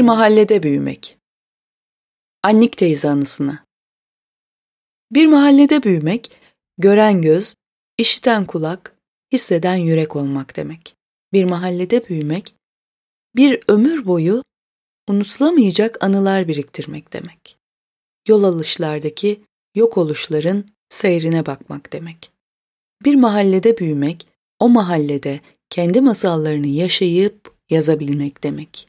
mahallede büyümek. Annik teyze anısına. Bir mahallede büyümek, gören göz, işiten kulak, hisseden yürek olmak demek. Bir mahallede büyümek, bir ömür boyu unutulamayacak anılar biriktirmek demek. Yol alışlardaki yok oluşların seyrine bakmak demek. Bir mahallede büyümek, o mahallede kendi masallarını yaşayıp yazabilmek demek.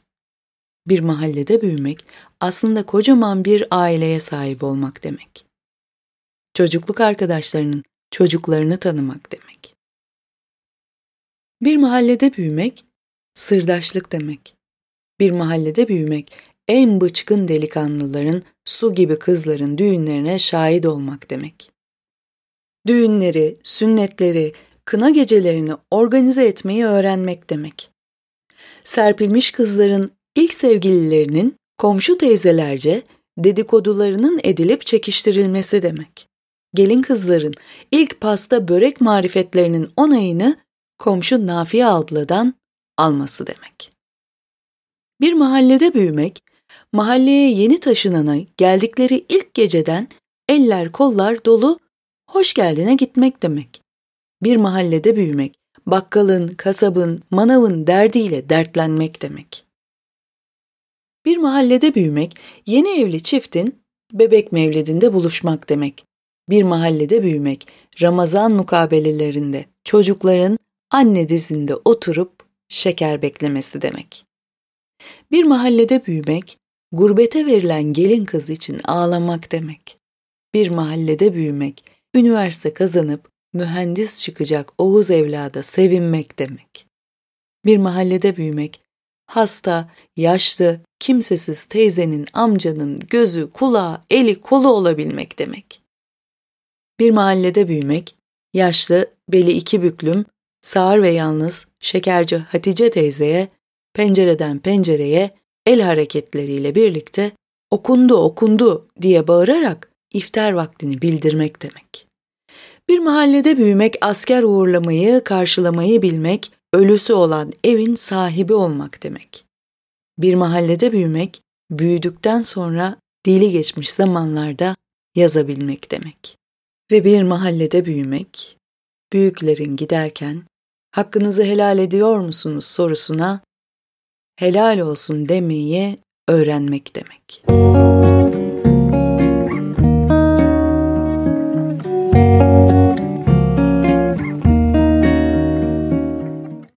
Bir mahallede büyümek aslında kocaman bir aileye sahip olmak demek. Çocukluk arkadaşlarının çocuklarını tanımak demek. Bir mahallede büyümek sırdaşlık demek. Bir mahallede büyümek en bıçkın delikanlıların, su gibi kızların düğünlerine şahit olmak demek. Düğünleri, sünnetleri, kına gecelerini organize etmeyi öğrenmek demek. Serpilmiş kızların ilk sevgililerinin komşu teyzelerce dedikodularının edilip çekiştirilmesi demek. Gelin kızların ilk pasta börek marifetlerinin onayını komşu Nafiye abladan alması demek. Bir mahallede büyümek, mahalleye yeni taşınana geldikleri ilk geceden eller kollar dolu hoş geldine gitmek demek. Bir mahallede büyümek, bakkalın, kasabın, manavın derdiyle dertlenmek demek. Bir mahallede büyümek, yeni evli çiftin bebek mevlidinde buluşmak demek. Bir mahallede büyümek, Ramazan mukabelelerinde çocukların anne dizinde oturup şeker beklemesi demek. Bir mahallede büyümek, gurbete verilen gelin kız için ağlamak demek. Bir mahallede büyümek, üniversite kazanıp mühendis çıkacak Oğuz evlada sevinmek demek. Bir mahallede büyümek, hasta, yaşlı, kimsesiz teyzenin, amcanın gözü, kulağı, eli, kolu olabilmek demek. Bir mahallede büyümek, yaşlı, beli iki büklüm, sağır ve yalnız şekerci Hatice teyzeye pencereden pencereye el hareketleriyle birlikte okundu okundu diye bağırarak iftar vaktini bildirmek demek. Bir mahallede büyümek asker uğurlamayı, karşılamayı bilmek, ölüsü olan evin sahibi olmak demek. Bir mahallede büyümek, büyüdükten sonra dili geçmiş zamanlarda yazabilmek demek. Ve bir mahallede büyümek, büyüklerin giderken hakkınızı helal ediyor musunuz sorusuna helal olsun demeyi öğrenmek demek.